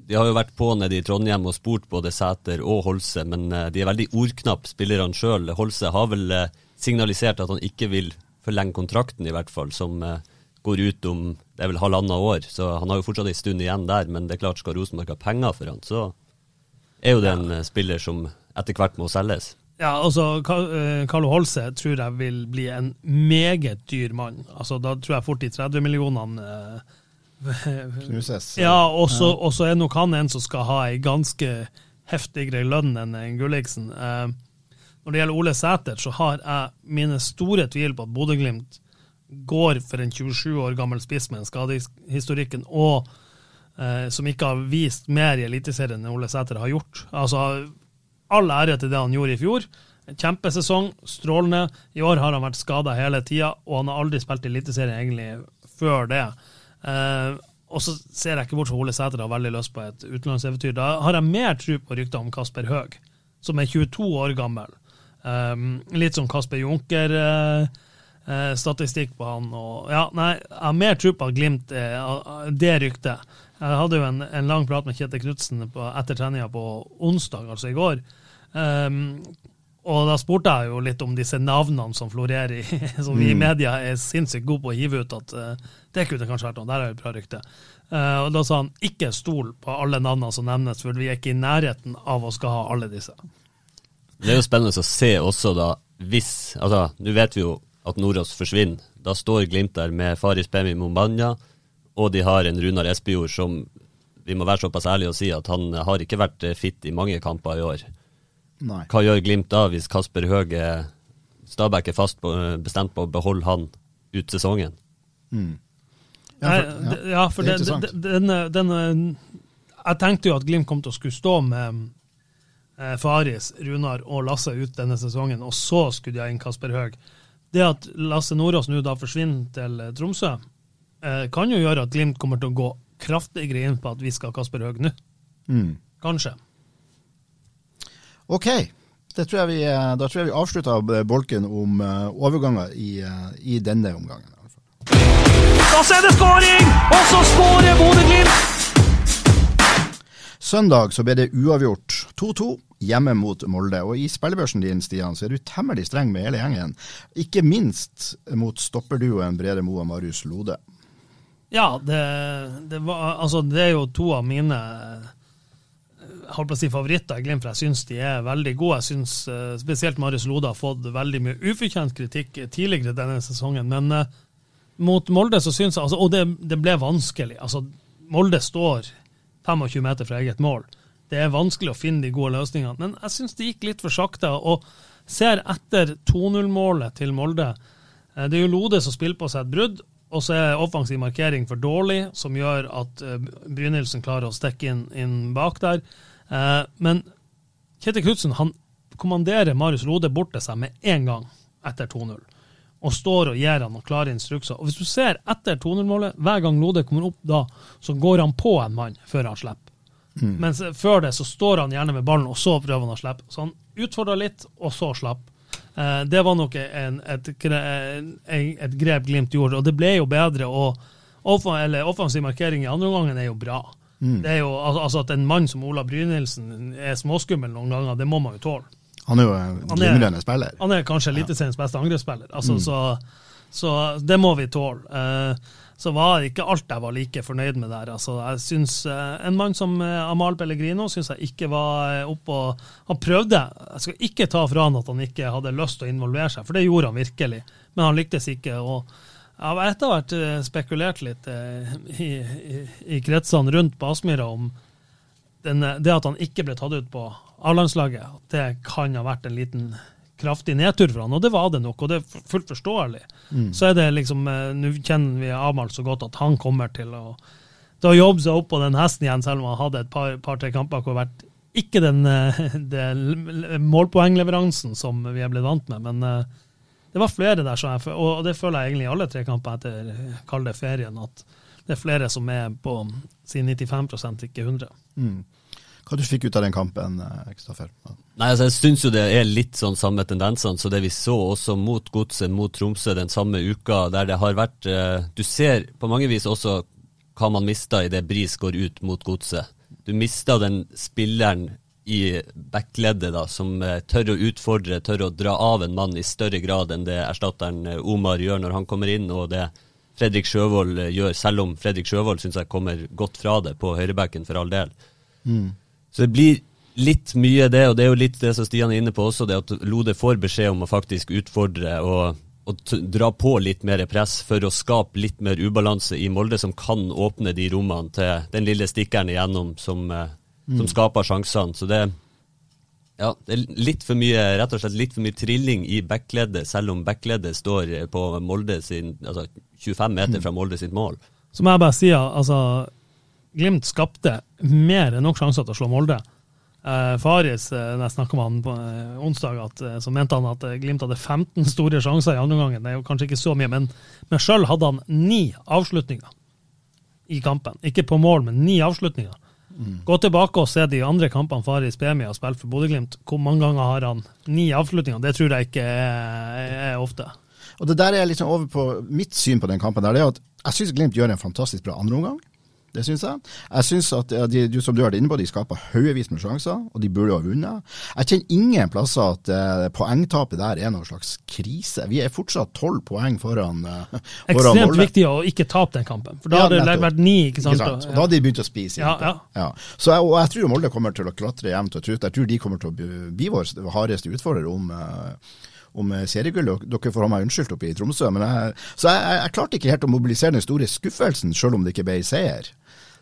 De har jo vært på nede i Trondheim og spurt både Sæter og Holse, men eh, de er veldig ordknapp, spillerne sjøl. Holse har vel signalisert at han ikke vil forlenge kontrakten, i hvert fall, som eh, går ut om det er vel halvannet år. Så han har jo fortsatt en stund igjen der, men det er klart skal Rosenborg ha penger for han, så er jo det en ja. spiller som etter hvert må selges. Ja, altså, eh, Carlo Holse tror jeg vil bli en meget dyr mann. Altså, Da tror jeg fort de 30 millionene eh, Knuses. Ja, og så er nok han en som skal ha ei ganske heftigere lønn enn Gulliksen. Eh, når det gjelder Ole Sæter, så har jeg mine store tvil på at Bodø-Glimt går for en 27 år gammel spiss med en skadehistorikken, og eh, som ikke har vist mer i Eliteserien enn Ole Sæter har gjort. Altså, all ære til det han gjorde i fjor. En Kjempesesong, strålende. I år har han vært skada hele tida, og han har aldri spilt i Eliteserien egentlig før det. Eh, og så ser jeg ikke bort fra Ole Sæter har veldig lyst på et utenlandseventyr. Da har jeg mer tro på ryktet om Kasper Høeg, som er 22 år gammel. Um, litt som Kasper Junker. eh, eh, statistikk på han. Og, ja, nei, jeg har mer tro på at Glimt er er det ryktet. Jeg hadde jo en, en lang prat med Kjetil Knutsen etter treninga på onsdag, altså i går. Um, og da spurte jeg jo litt om disse navnene som florerer, i, som vi i media er sinnssykt gode på å hive ut. At uh, det kunne kanskje vært noe, der er jo et bra rykte. Uh, og da sa han ikke stol på alle navnene som nevnes, for vi er ikke i nærheten av å skal ha alle disse. Det er jo spennende å se også da, hvis Altså, nå vet vi jo at Nordås forsvinner. Da står Glimt der med Faris Pemi Mombanya, og de har en Runar Espejord som vi må være såpass ærlige og si at han har ikke vært eh, fit i mange kamper i år. Nei. Hva gjør Glimt da, hvis Kasper Høeg er- Stabæk er fast på, bestemt på å beholde han ut sesongen? Ja, for- ja, ja, for det er den, interessant. den, den, den, Jeg tenkte jo at Glimt kom til å skulle stå med eh, Faris, Runar og Lasse ut denne sesongen, og så skulle de ha inn Kasper Høeg. Det at Lasse Nordås nå da forsvinner til eh, Tromsø, eh, kan jo gjøre at Glimt kommer til å gå kraftigere inn på at vi skal ha Kasper Høeg nå. Mm. Kanskje. Ok, det tror jeg vi, eh, da tror jeg vi avslutter bolken om eh, overganger i, eh, i denne omgangen. i hvert fall. Og er det skåring! Og så skårer Bodø-Glimt! Søndag så ble det uavgjort 2-2 hjemme mot Molde. Og i spillebørsen din, Stian, så er du temmelig streng med hele gjengen. Ikke minst mot stopperduoen Brede Moe og Marius Lode. Ja, det, det, var, altså, det er jo to av mine jeg holdt på å si favoritter i Glimt, for jeg syns de er veldig gode. Jeg syns eh, spesielt Marius Lode har fått veldig mye ufortjent kritikk tidligere denne sesongen. Men eh, mot Molde så syns jeg altså, Og det, det ble vanskelig. Altså, Molde står 25 meter fra eget mål. Det er vanskelig å finne de gode løsningene. Men jeg syns det gikk litt for sakte. Og ser etter 2-0-målet til Molde. Eh, Det er jo Lode som spiller på seg et brudd, og så er offensiv markering for dårlig, som gjør at eh, Brynildsen klarer å stikke inn, inn bak der. Eh, Men Kjetil Knutsen kommanderer Marius Lode bort til seg med en gang etter 2-0. Og står og gir han noen klare instrukser. Og Hvis du ser etter 2-0-målet, hver gang Lode kommer opp da, så går han på en mann før han slipper. Mens før det så står han gjerne med ballen, og så prøver han å slippe. Så han utfordra litt, og så slapp. Eh, det var nok en, et, et grep Glimt gjorde, og det ble jo bedre. og Offensiv markering i andre omgang er jo bra. Det er jo, altså At en mann som Ola Brynildsen er småskummel noen ganger, det må man jo tåle. Han er jo en glimrende spiller. Han er kanskje Eliteseriens beste angrepsspiller, altså, så, så det må vi tåle. Eh, så var ikke alt jeg var like fornøyd med der. Altså, jeg synes eh, En mann som Amahl Amal Pellegrino syns jeg ikke var eh, oppe og Han prøvde. Jeg skal ikke ta fra han at han ikke hadde lyst til å involvere seg, for det gjorde han virkelig. Men han lyktes ikke. og jeg har etter hvert eh, spekulert litt eh, i, i, i kretsene rundt på Aspmyra om den, det at han ikke ble tatt ut på A-landslaget, at det kan ha vært en liten kraftig nedtur for han, og det var det nok, og det er fullt forståelig. Så er det liksom, eh, nå kjenner vi Amal så godt at han kommer til å, da jobbe seg opp på den hesten igjen, selv om han hadde et par-tre par, kamper hvor vært ikke den, eh, den målpoengleveransen som vi er blitt vant med, men eh, det var flere der, så jeg, og det føler jeg egentlig i alle tre kamper etter kalde ferien, at det er flere som er på sin 95% ikke 100 Hva du fikk ut av den kampen, eh, Kristoffer? Nei, altså Jeg syns jo det er litt sånn samme tendensene så det vi så også mot Godset, mot Tromsø den samme uka, der det har vært eh, Du ser på mange vis også hva man mista idet Bris går ut mot Godset. Du mista den spilleren i backleddet, da, som eh, tør å utfordre, tør å dra av en mann i større grad enn det erstatteren Omar gjør når han kommer inn, og det Fredrik Sjøvold gjør, selv om Fredrik Sjøvold syns jeg kommer godt fra det på høyrebacken, for all del. Så det blir litt mye det, og det er jo litt det som Stian er inne på også, det at Lode får beskjed om å faktisk utfordre og, og dra på litt mer press for å skape litt mer ubalanse i Molde, som kan åpne de rommene til den lille stikkeren igjennom som, eh, som skaper sjansene. Så det, ja, det er litt for mye, rett og slett litt for mye trilling i backleddet, selv om backleddet står på Molde sin, altså 25 meter fra Molde sitt mål. Så må jeg bare si altså, Glimt skapte mer enn nok sjanser til å slå Molde. Eh, Faris, når jeg snakka med han på eh, onsdag, at, eh, så mente han at Glimt hadde 15 store sjanser i andre omgang. Det er jo kanskje ikke så mye, men, men sjøl hadde han ni avslutninger i kampen. Ikke på mål, men ni avslutninger. Gå tilbake og se de andre kampene Faris Bemi har spilt for Bodø-Glimt. Hvor mange ganger har han ni avslutninger? Det tror jeg ikke er, er ofte. Og det der er liksom over på mitt syn på den kampen. der, det er at Jeg syns Glimt gjør en fantastisk bra andreomgang. Det syns jeg. Jeg syns at de, du, som du vært inne på, de skaper haugevis med sjanser, og de burde jo ha vunnet. Jeg kjenner ingen plasser at uh, poengtapet der er noen slags krise. Vi er fortsatt tolv poeng foran, foran Ekstremt Molde. viktig å ikke tape den kampen, for da Ja, hadde det vært ni. ikke sant? Ikke sant? Og da hadde de begynt å spise. Ja, ja. ja. Så jeg, og jeg tror Molde kommer til å klatre jevnt og trutt. Jeg tror de kommer til å bli- vår hardeste utfordrer om, uh, om seriegull. Dere får ha meg unnskyldt oppe i Tromsø. Men jeg, så jeg, jeg klarte ikke helt å mobilisere den store skuffelsen, selv om det ikke ble seier.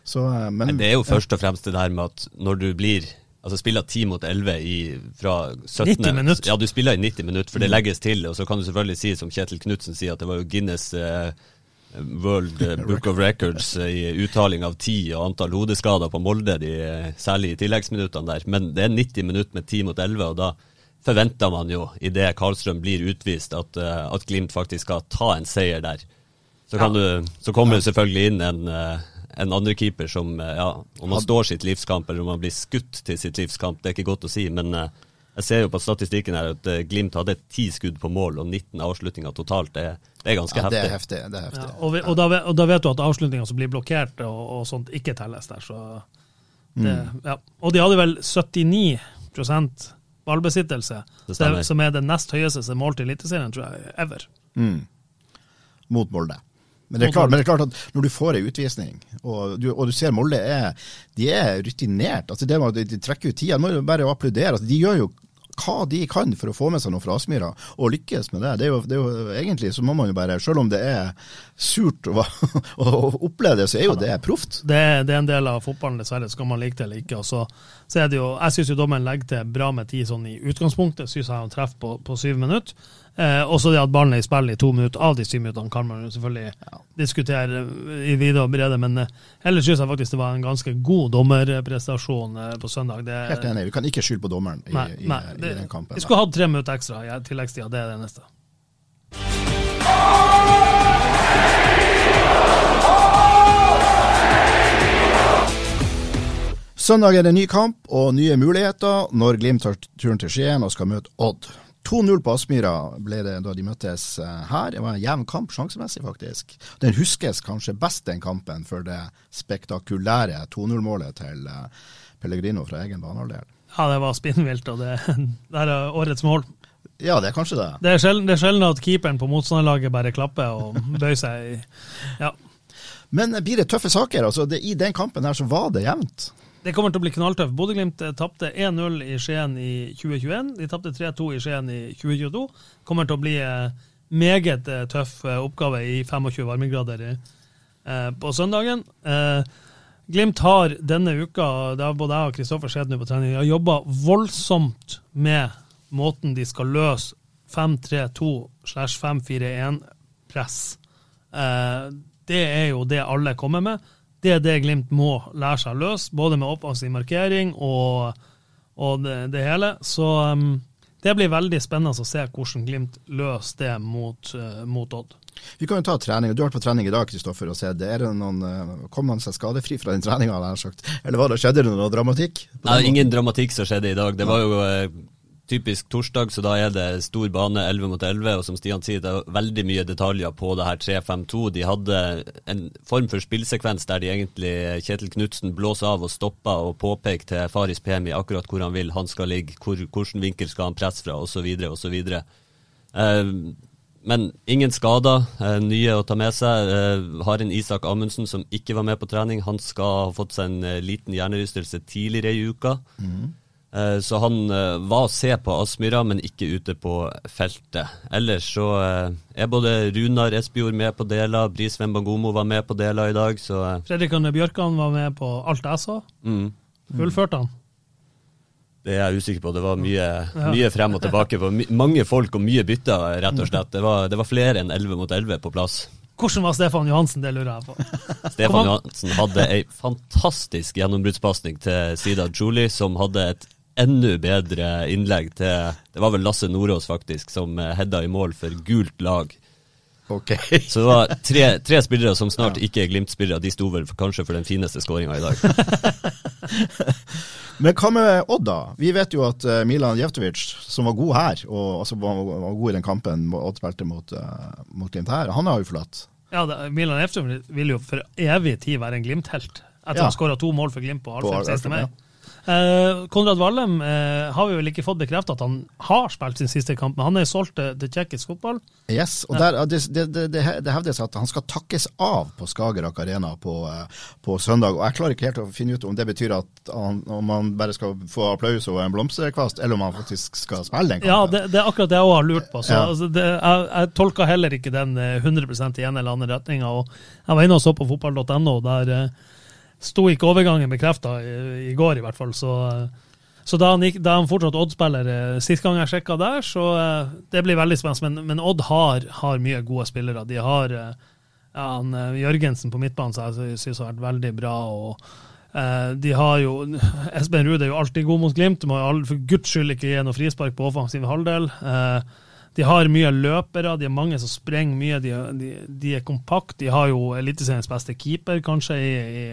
Så, eh, men, det er jo først og fremst det der med at når du blir Altså spiller 10 mot 11 i, fra 17. 90 minutter. Ja, du spiller i 90 minutter, for det legges til. Og så kan du selvfølgelig si, som Kjetil Knutsen sier, at det var jo Guinness eh, World eh, Book of Records eh, i uttaling av tid og antall hodeskader på Molde, de, særlig i tilleggsminuttene der. Men det er 90 minutter med 10 mot 11, og da forventer man jo, idet Karlstrøm blir utvist, at, at Glimt faktisk skal ta en seier der. Så, kan du, så kommer det selvfølgelig inn en, eh, andre keeper som eh, ja, Om han står sitt livskamp, eller om han blir skutt til sitt livskamp, det er ikke godt å si. Men eh, jeg ser jo på statistikken her at eh, Glimt hadde ti skudd på mål og 19 avslutninger totalt. Det, det er ganske ja, det er heftig. heftig. Det er heftig. Ja, og, vi, og, da, vet- og da vet du at avslutninger som blir blokkert og, og sånt, ikke telles der. Så det, Mm. ja. Og de hadde vel 79 ballbesittelse, Det som er det nest høyeste som er målt i Eliteserien, tror jeg, ever. Mm. mot Molde. Men det, klart, men det er klart at når du får ei utvisning, og du, og du ser Molde er, de er rutinert altså det de, de trekker ut tida, må jo bare applaudere. Altså de gjør jo hva de kan for å få med seg noe fra Aspmyra, og lykkes med det. Det er, jo, det er jo egentlig så må man jo bare, selv om det er surt å, å oppleve det, så er jo det proft. Det, det er en del av fotballen, dessverre. Skal man like det eller ikke. Så, så det jo, Jeg syns dommeren legger til bra med tid sånn i utgangspunktet. Syns jeg han treffer på, på syv minutter. Eh, også det at Barnley er i to minutter av de syv minuttene, kan man jo selvfølgelig diskutere i videre brede. Men eh, ellers syns jeg faktisk det var en ganske god dommerprestasjon eh, på søndag. Det, Helt enig. Vi kan ikke skylde på dommeren i, Nei, i, nei, i, det, den kampen. vi skulle hatt tre minutter ekstra i tilleggstida, det er det neste. Søndag er det ny kamp og nye muligheter når Glimt tar turen til Skien og skal møte Odd. 2-0 på Aspmyra ble det da de møttes eh, her. Det var en jevn kamp sjansemessig, faktisk. Den huskes kanskje best, den kampen, for det spektakulære 2-0-målet til eh, Pellegrino fra egen banehalvdel. Ja, det var spinnvilt, og det, det er årets mål. Ja, det er kanskje det. Det er sjelden, det er sjelden at keeperen på motstanderlaget bare klapper og bøyer seg. Ja. Men blir det tøffe saker? Altså, det, I den kampen her så var det jevnt. Det kommer til å bli knalltøft. Bodø-Glimt eh, tapte 1-0 i Skien i 2021. De tapte 3-2 i Skien i 2022. Kommer til å bli eh, meget eh, tøff oppgave i 25 varmegrader på søndagen. Glimt har denne uka, det har både jeg og Kristoffer sett nå på trening, har jobba voldsomt med måten de skal løse 5-3-2 slash 5-4-1-press. Eh, det er jo det alle kommer med. Det er det Glimt må lære seg å løse, både med offensiv markering og, og det, det hele. Så um, det blir veldig spennende å se hvordan Glimt løser det mot, uh, mot Odd. Vi kan jo ta trening. Du har vært på trening i dag, Kristoffer, og sett. Er det noen, eh, kom man seg skadefri fra den treninga? Eller var det, skjedde det noe dramatikk? Nei, ingen dramatikk som skjedde i dag. Det var jo eh, typisk torsdag, så da er det stor bane 11 mot 11. Og som Stian sier, det er veldig mye detaljer på det her 3-5-2. De hadde en form for spillsekvens der de egentlig Kjetil Knutsen blåser av og stopper og påpeker til Faris Pemi akkurat hvor han vil han skal ligge, hvor, hvilken vinkel skal han presse fra, osv. osv. Uh, men ingen skader, uh, nye å ta med seg. Uh, har en Isak Amundsen som ikke var med på trening. Han skal ha fått seg en uh, liten hjernerystelse tidligere i uka. Mm. Eh, så han eh, var å se på Aspmyra, men ikke ute på feltet. Ellers så eh, er både Runar Espejord med på deler, Bris Wembangomo var med på deler i dag, så Fredrik Anne Bjørkan var med på alt jeg så. Mm. Fullførte han? Det er jeg usikker på. Det var mye, mye frem og tilbake. mange folk og mye bytter, rett og slett. Det var, det var flere enn 11 mot 11 på plass. Hvordan var Stefan Johansen, det lurer jeg på. Stefan Johansen hadde ei fantastisk gjennombruddspasning til Sida Julie, som hadde et enda bedre innlegg til Det var vel Lasse Nordås, faktisk, som heada hedda i mål for gult lag. Ok. Så det var tre, tre spillere som snart ja. ikke er Glimt-spillere. De sto vel for, kanskje for den fineste skåringa i dag. Men hva med Odd, da? Vi vet jo at uh, Milan Jevtovic, som var god her, og altså, var, var, god i den kampen Odd spilte mot, uh, mot Glimt her, han har jo forlatt. Ja, det, Milan Jevtovic vil jo for evig tid være en Glimt-helt. Etter ja. han skåra to mål for Glimt på Alfred 16. mai. Ja. Eh, Konrad Wallem eh, har vi vel ikke fått bekreftet at han har spilt sin siste kamp, men han er solgt til, tsjekkisk fotball. Yes, og der, det, det, det, det, hevdes at han skal takkes av på Skagerrak Arena på, eh, på, søndag. og Jeg klarer ikke helt å finne ut om det betyr at han, om han bare skal få applaus og en blomsterkvast, eller om han faktisk skal spille den kampen. Ja, det, er akkurat det jeg òg har lurt på. så ja. altså, jeg, jeg tolka heller ikke den 100 eh, i en eller annen retning. Jeg var inne og så på fotball.no. der sto ikke overgangen bekrefta i, i, går, i hvert fall. Så, så da, han gikk, da han fortsatt Odd-spiller eh, sist gang jeg sjekka der, så eh, det blir veldig spennende. Men, men Odd har, har, mye gode spillere. De har eh, ja, han, Jørgensen på midtbanen som jeg syns har vært veldig bra. og de har jo, Espen Ruud er jo alltid god mot Glimt, må for guds skyld ikke gi noe frispark på offensiv halvdel. De har mye løpere, de er mange som sprenger mye, de, de, de er kompakte. De har jo Eliteseriens beste keeper, kanskje, i, i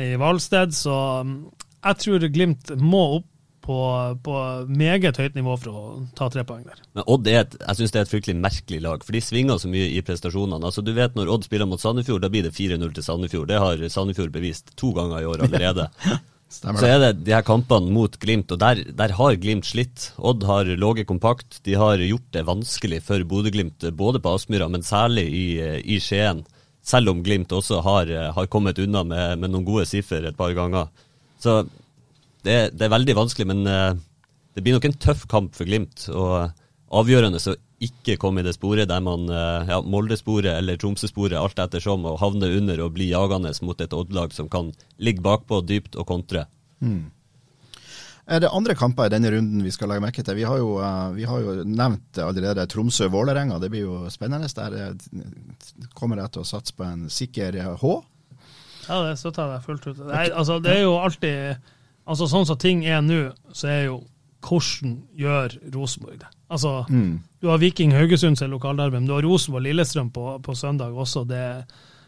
i Valsted. Så um, jeg tror Glimt må opp på, på, meget høyt nivå for å ta tre poeng der. Men Odd er et, jeg synes det er et fryktelig merkelig lag, for de svinger så mye i prestasjonene. Altså du vet Når Odd spiller mot Sandefjord, da blir det 4-0 til Sandefjord. Det har Sandefjord bevist to ganger i år allerede. så er det de her kampene mot Glimt, og der, der har Glimt slitt. Odd har ligget kompakt. De har gjort det vanskelig for Bodø-Glimt, både på Aspmyra, men særlig i, i Skien selv om Glimt også har, eh, har kommet unna med, med, noen gode siffer et par ganger. Så det, det er veldig vanskelig, men uh, det blir nok en tøff kamp for Glimt. Og avgjørende å ikke komme i det sporet der man uh, ja, Molde-sporet eller Tromsø-sporet, alt ettersom, og havne under og bli jagende mot et Odd-lag som kan ligge bakpå dypt og kontre. Mm. Er det andre kamper i denne runden vi skal legge merke til? Vi har jo, uh, vi har jo nevnt allerede Tromsø-Vålerenga. Det blir jo spennende. Der eh, kommer jeg til å satse på en sikker H. Ja, det støtter jeg fullt ut. Nei, altså, det er jo alltid altså Sånn som ting er nå, så er jo hvordan gjør Rosenborg det? Altså, mm. Du har Viking Haugesund som lokalderby, men du har Rosenborg Lillestrøm på, på søndag også. det er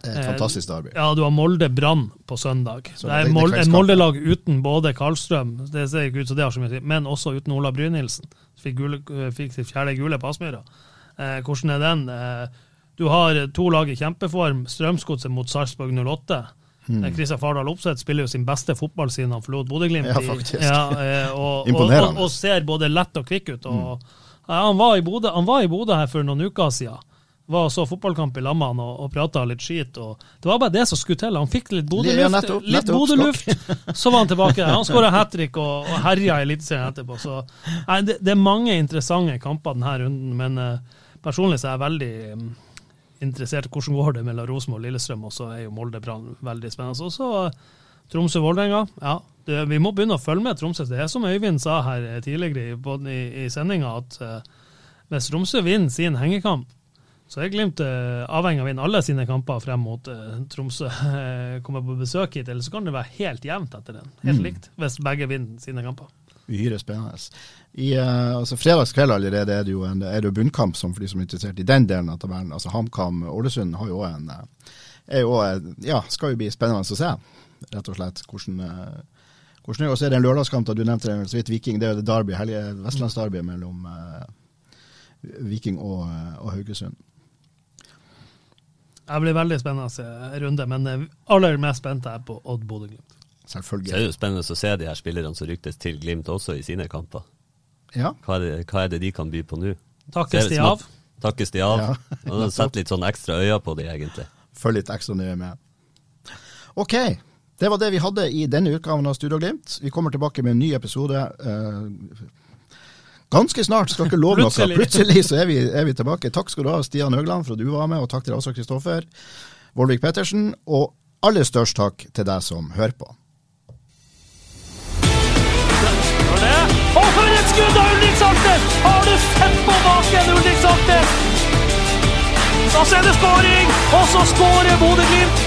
et eh, fantastisk derby. Ja, du har Molde-Brann på søndag. Så det er Molde, et Molde-lag uten både Karlstrøm, det ser ikke ut som det har så mye men også uten Ola Brynildsen. Fikk, fikk sitt fjerde gule på Aspmyra. Eh, hvordan er den? Eh, du har to lag i kjempeform. Strømsgodset mot Sarpsborg 08. Hmm. Kristian Fardal Opseth spiller jo sin beste fotball siden han forlot Bodø-Glimt. Ja, faktisk. Ja, eh, og, og, og, og, ser både lett og kvikk ut. Og, mm. ja, han var i Bodø her for noen uker siden var og så fotballkamp i Lammene og, og prata litt skit. og Det var bare det som skulle til. Han fikk litt Bodø-luft, litt Bodø-luft, så var han tilbake. Han skåra hat trick og, og herja i Eliteserien etterpå. Så nei, det, det, er mange interessante kamper denne runden, men uh, personlig så er jeg veldig um, interessert i hvordan går det mellom Rosenborg og Lillestrøm, og så er jo Molde Brann veldig spennende. Og så uh, Tromsø-Vålerenga. Ja, det, vi må begynne å følge med Tromsø. Det er som Øyvind sa her tidligere i, i, i sendinga, at uh, hvis Tromsø vinner sin hengekamp, så er Glimt eh, avhengig av å vinne alle sine kamper frem mot uh, Tromsø. kommer på besøk hit, eller så kan det være helt jevnt etter den. Helt mm. likt, hvis begge vinner sine kamper. Uhyre spennende. I uh, altså Fredagskveld allerede er det jo en er det bunnkamp som for de som er interessert i den delen av tabellen. altså HamKam-Ålesund har jo en jo, ja, skal jo bli spennende å se, rett og slett, hvordan, Hvordan er det, og så er det en lørdagskamp, da du nevnte det, så vidt Viking. Det er jo det derby, helge, vestlandsderby mellom eh, Viking og, eh, og Haugesund. Det blir veldig spennende runde, men aller mest spent er jeg på Odd Bodø-Glimt. Så er Selvfølgelig. det jo spennende å se de her spillerne som ryktes til Glimt også i sine kamper. Ja. Hva er det, hva er det de kan by på nå? Takkes de av. Takkes de av? Ja. Og Sett litt sånn ekstra øyne på de, egentlig. Følg litt ekstra nøye med. Ok, det var det vi hadde i denne utgaven av Studio Glimt. Vi kommer tilbake med en ny episode eh, ganske snart. Skal ikke love noe. Plutselig. Så er vi, er vi tilbake. Takk skal du ha, Stian Høgland, for at du var med, og takk til Asa Kristoffer, Vålvik Pettersen, og aller størst takk til deg som hører på. Og for et skudd av Ulrik Saltnes! Har du sett på baken, Ulrik Saltnes? Da så er det skåring, og så skårer Bodø-Glimt!